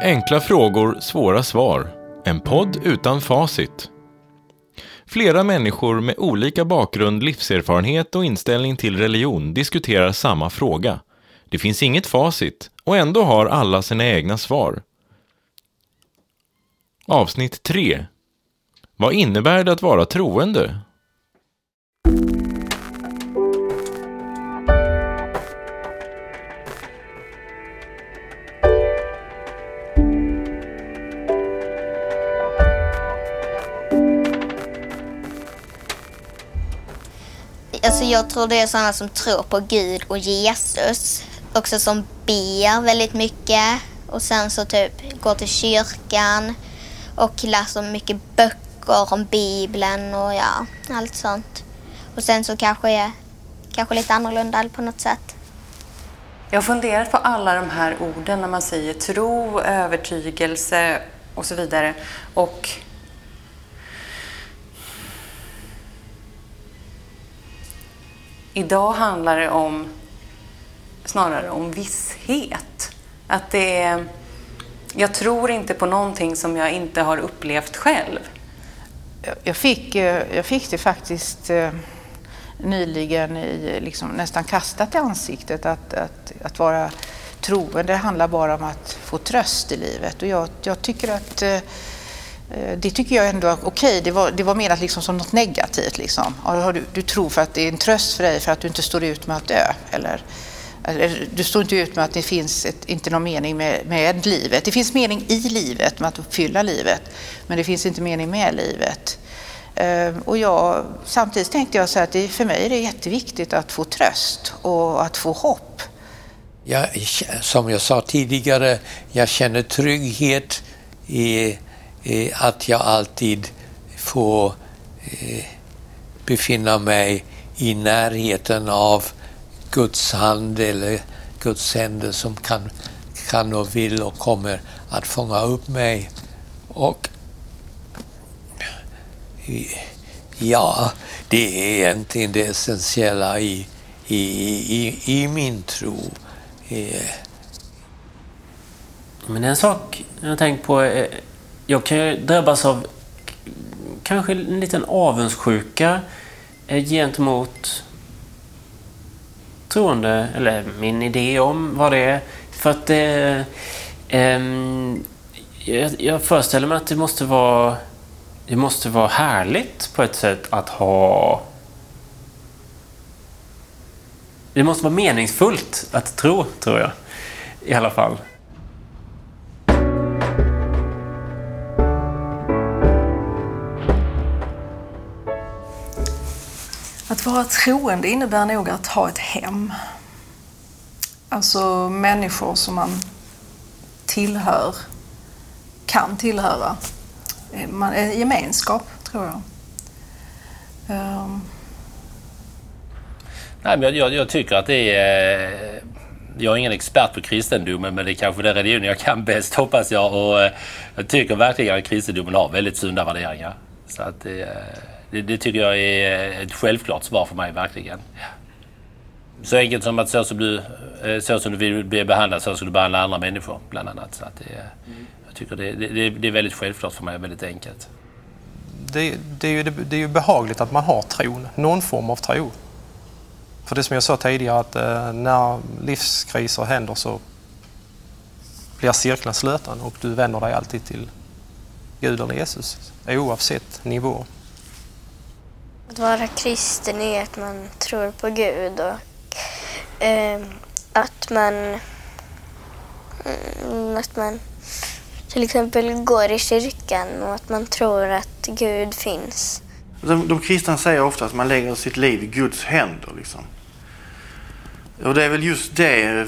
Enkla frågor, svåra svar. En podd utan facit. Flera människor med olika bakgrund, livserfarenhet och inställning till religion diskuterar samma fråga. Det finns inget facit och ändå har alla sina egna svar. Avsnitt 3. Vad innebär det att vara troende? Alltså jag tror det är sådana som tror på Gud och Jesus. Också som ber väldigt mycket. Och sen så typ går till kyrkan och läser mycket böcker om Bibeln och ja, allt sånt. Och sen så kanske är kanske lite annorlunda på något sätt. Jag har funderat på alla de här orden när man säger tro, övertygelse och så vidare. Och Idag handlar det om snarare om visshet. Att det är, jag tror inte på någonting som jag inte har upplevt själv. Jag fick, eh, jag fick det faktiskt eh, nyligen i, liksom, nästan kastat i ansiktet att, att, att vara troende handlar bara om att få tröst i livet. Och jag, jag tycker att Eh, Eh, det tycker jag ändå är okej. Det var, det var menat liksom som något negativt. Liksom. Du, du tror för att det är en tröst för dig för att du inte står ut med att dö. Eller, eller du står inte ut med att det finns ett, inte någon mening med, med livet. Det finns mening i livet, med att uppfylla livet. Men det finns inte mening med livet. Ehm, och jag, samtidigt tänkte jag så att det, för mig är det jätteviktigt att få tröst och att få hopp. Jag, som jag sa tidigare, jag känner trygghet i eh, att jag alltid får eh, befinna mig i närheten av Guds hand eller Guds händer som kan, kan och vill och kommer att fånga upp mig. Och eh, ja, det är egentligen det essentiella i, i, i, i min tro. Eh. Men en sak jag har tänkt på är jag kan ju drabbas av kanske en liten avundsjuka eh, gentemot troende, eller min idé om vad det är. För att det... Eh, jag, jag föreställer mig att det måste vara... Det måste vara härligt på ett sätt att ha... Det måste vara meningsfullt att tro, tror jag. I alla fall. Att vara troende innebär nog att ha ett hem. Alltså människor som man tillhör, kan tillhöra. Eh, en gemenskap, tror jag. Um. Nej, men jag, jag, tycker att det är... Eh, jag är ingen expert på kristendomen men det är kanske den religion jag kan bäst hoppas jag. Och eh, jag tycker verkligen att kristendomen har väldigt sunda värderingar. Så att det, det, det, tycker jag är ett självklart svar för mig, verkligen. Så enkelt som att så som du, eh, så som du vill bli behandlad, så ska du behandla andra människor, bland annat. Så att det, jag tycker det, det, det är väldigt självklart för mig, väldigt enkelt. Det, det, är ju, det, är ju behagligt att man har tron, någon form av tro. För det som jag sa tidigare, att eh, när livskriser händer så blir cirkeln sluten och du vänder dig alltid till Gud eller Jesus, oavsett nivå. Att vara kristen är att man tror på Gud och eh, att man mm, att man till exempel går i kyrkan och att man tror att Gud finns. De, de kristna säger ofta att man lägger sitt liv i Guds händer. Liksom. Och det är väl just det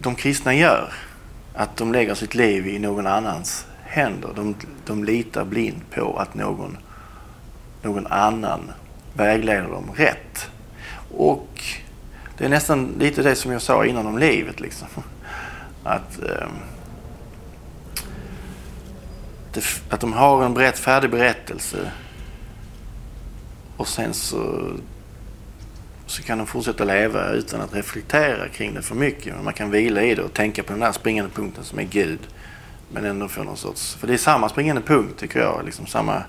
de kristna gör. Att de lägger sitt liv i någon annans händer. De, de litar blint på att någon någon annan vägleder dem rätt. Och det är nästan lite det som jag sa innan om livet. Liksom. Att, eh, det, att de har en brett, färdig berättelse och sen så så kan de fortsätta leva utan att reflektera kring det för mycket. Man kan vila i det och tänka på den där springande punkten som är Gud. Men ändå få någon sorts... För det är samma springande punkt tycker jag. Liksom samma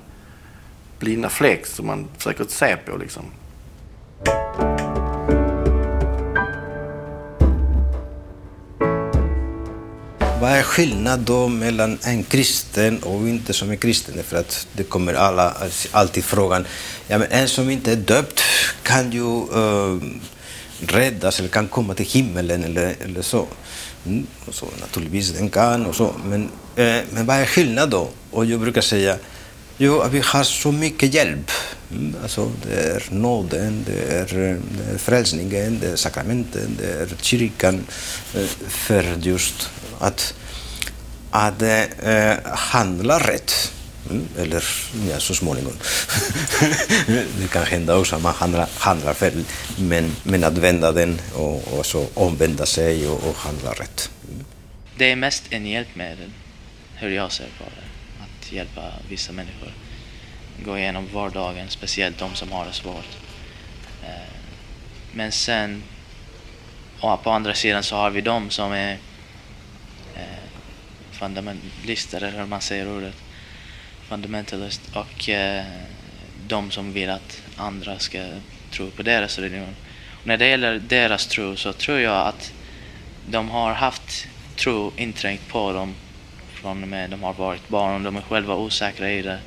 blinda fläck som man försöker se på liksom. Vad är skillnaden då mellan en kristen och inte som är kristen? För att det kommer alla, alltid frågan, ja, men en som inte är döpt kan ju uh, räddas eller kan komma till himmelen eller, eller så. Mm, och så. Naturligtvis den kan och så. Men, eh, men vad är skillnaden då? Och jag brukar säga, jo, vi har så mycket hjälp. Mm, alltså, det är nåden, det är, det är frälsningen, det är sakramenten, det är kyrkan eh, för just att, att eh, handla rätt. Mm, eller ja, så småningom. det kan hända också att man handlar, handlar fel. Men, men att vända den och, och så omvända sig och, och handla rätt. Mm. Det är mest en hjälpmedel, hur jag ser på det. Att hjälpa vissa människor gå igenom vardagen, speciellt de som har det svårt. Eh, men sen, på andra sidan så har vi de som är eh, fundamentalister, eller hur man säger ordet, fundamentalist, och eh, de som vill att andra ska tro på deras religion. Och när det gäller deras tro så tror jag att de har haft tro inträngt på dem från och med de har varit barn och de är själva osäkra i det.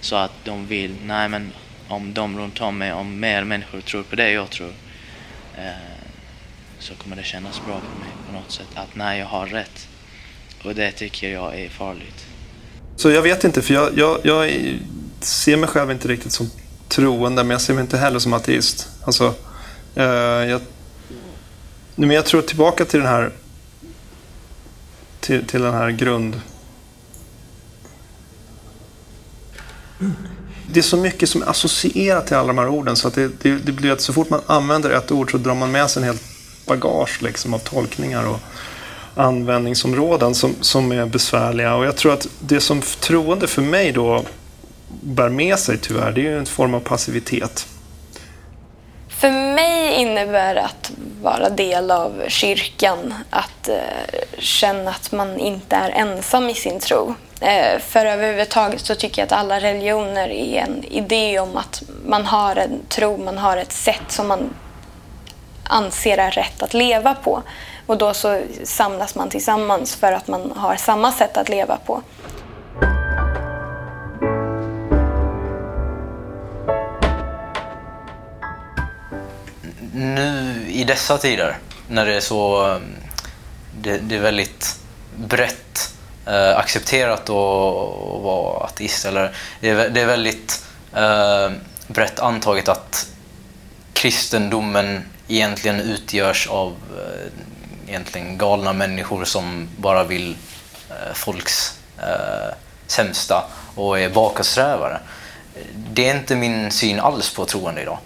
Så att de vill, nej men om de runt om mig, om mer människor tror på det jag tror, eh, så kommer det kännas bra för mig på något sätt. Att nej, jag har rätt. Och det tycker jag är farligt. Så jag vet inte, för jag, jag, jag ser mig själv inte riktigt som troende, men jag ser mig inte heller som ateist. Alltså, eh, jag, men jag tror tillbaka till den här till, till den här grund... Det är så mycket som är associerat till alla de här orden så att det, det, det blir att så fort man använder ett ord så drar man med sig en hel bagage liksom, av tolkningar. Och, användningsområden som, som är besvärliga. Och jag tror att det som troende för mig då bär med sig tyvärr, det är en form av passivitet. För mig innebär att vara del av kyrkan att eh, känna att man inte är ensam i sin tro. Eh, för överhuvudtaget så tycker jag att alla religioner är en idé om att man har en tro, man har ett sätt som man anser är rätt att leva på. Och då så samlas man tillsammans för att man har samma sätt att leva på. I dessa tider när det är så um, det, det är väldigt brett eh, accepterat att vara ateist. Eller, det, är, det är väldigt eh, brett antaget att kristendomen egentligen utgörs av eh, egentligen galna människor som bara vill eh, folks eh, sämsta och är bakåtsträvare. Det är inte min syn alls på troende idag.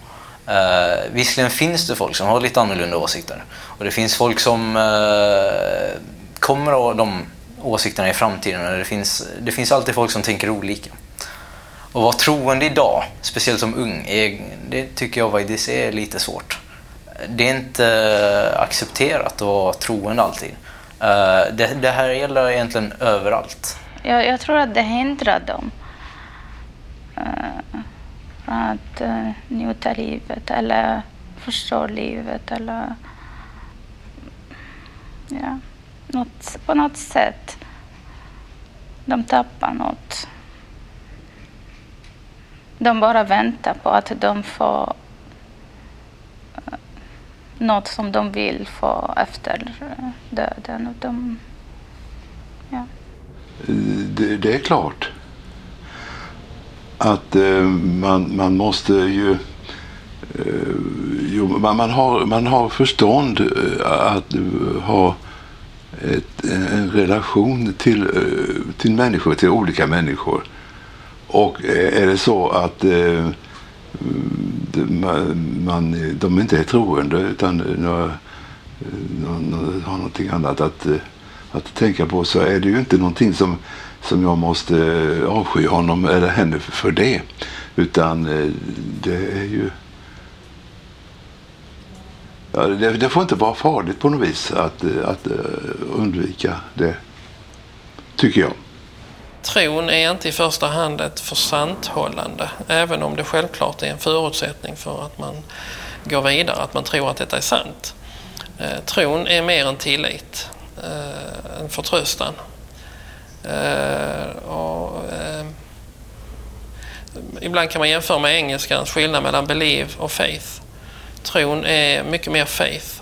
Uh, visserligen finns det folk som har lite annorlunda åsikter och det finns folk som uh, kommer ha de åsikterna i framtiden. Det finns, det finns alltid folk som tänker olika. Och vara troende idag, speciellt som ung, är, det tycker jag faktiskt är lite svårt det är inte accepterat att vara troende alltid. Uh, det, det här gäller egentligen överallt. Jag, jag tror att det hindrar dem uh, att uh, njuta livet eller förstå livet eller ja, något, på något sätt. De tappar något. De bara väntar på att de får eh, något som de vill få efter eh, döden. Och de, ja. det, det är klart att eh, man, man måste ju eh, jo, man, man, har, man har förstånd eh, att ha ett, en relation till, eh, till människor, till olika människor. Och eh, är det så att eh, man, de inte är troende utan några, några, har någonting annat att, att tänka på så är det ju inte någonting som, som jag måste eh, avsky honom eller henne för det. Utan eh, det är ju Ja, det, det, får inte vara farligt på något vis att, eh, att undvika det, tycker jag. Tron är inte i första hand ett försanthållande, även om det självklart är en förutsättning för att man går vidare, att man tror att detta är sant. Tron är mer en tillit, en förtröstan. Eh, och, eh, ibland kan man jämföra med engelskans skillnad mellan believe och faith. Tron är mycket mer faith.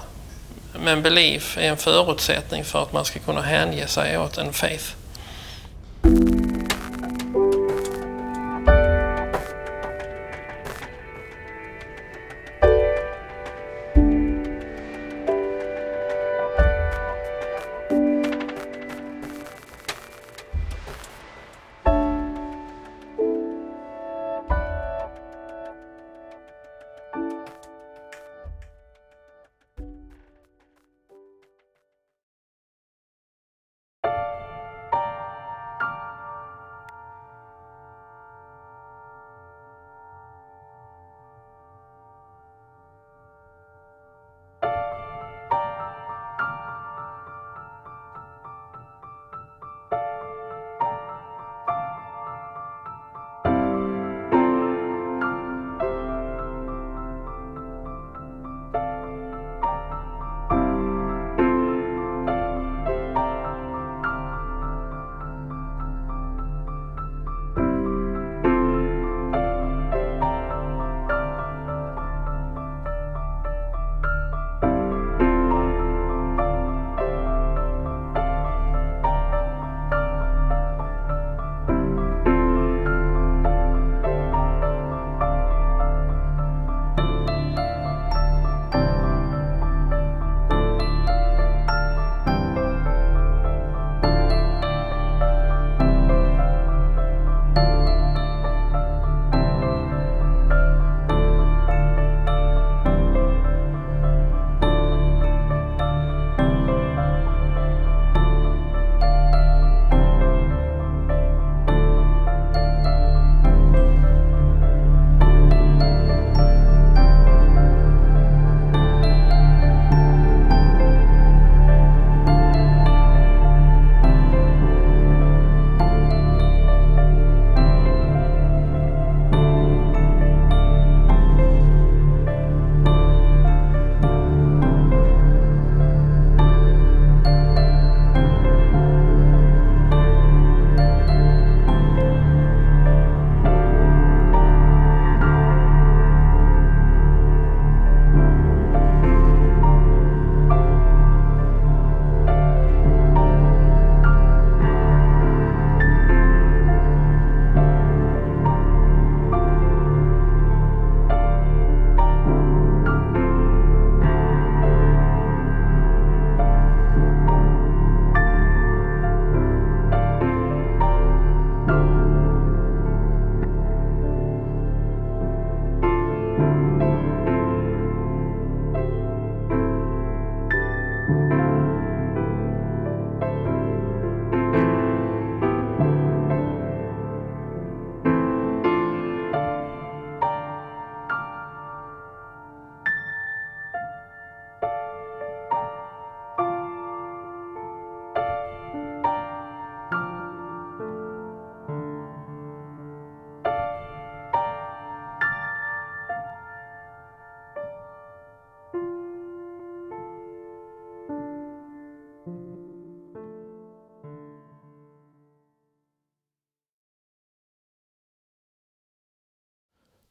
Men belief är en förutsättning för att man ska kunna hänge sig åt en faith.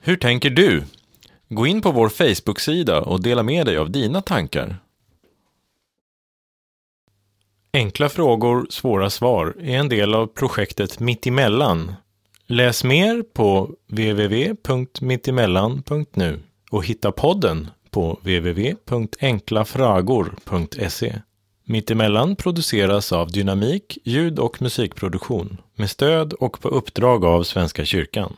Hur tänker du? Gå in på vår Facebook-sida och dela med dig av dina tankar. Enkla frågor, svåra svar är en del av projektet Mittemellan. Läs mer på www.mittemellan.nu och hitta podden på www.enklafragor.se. Mittemellan produceras av Dynamik ljud och musikproduktion med stöd och på uppdrag av Svenska kyrkan.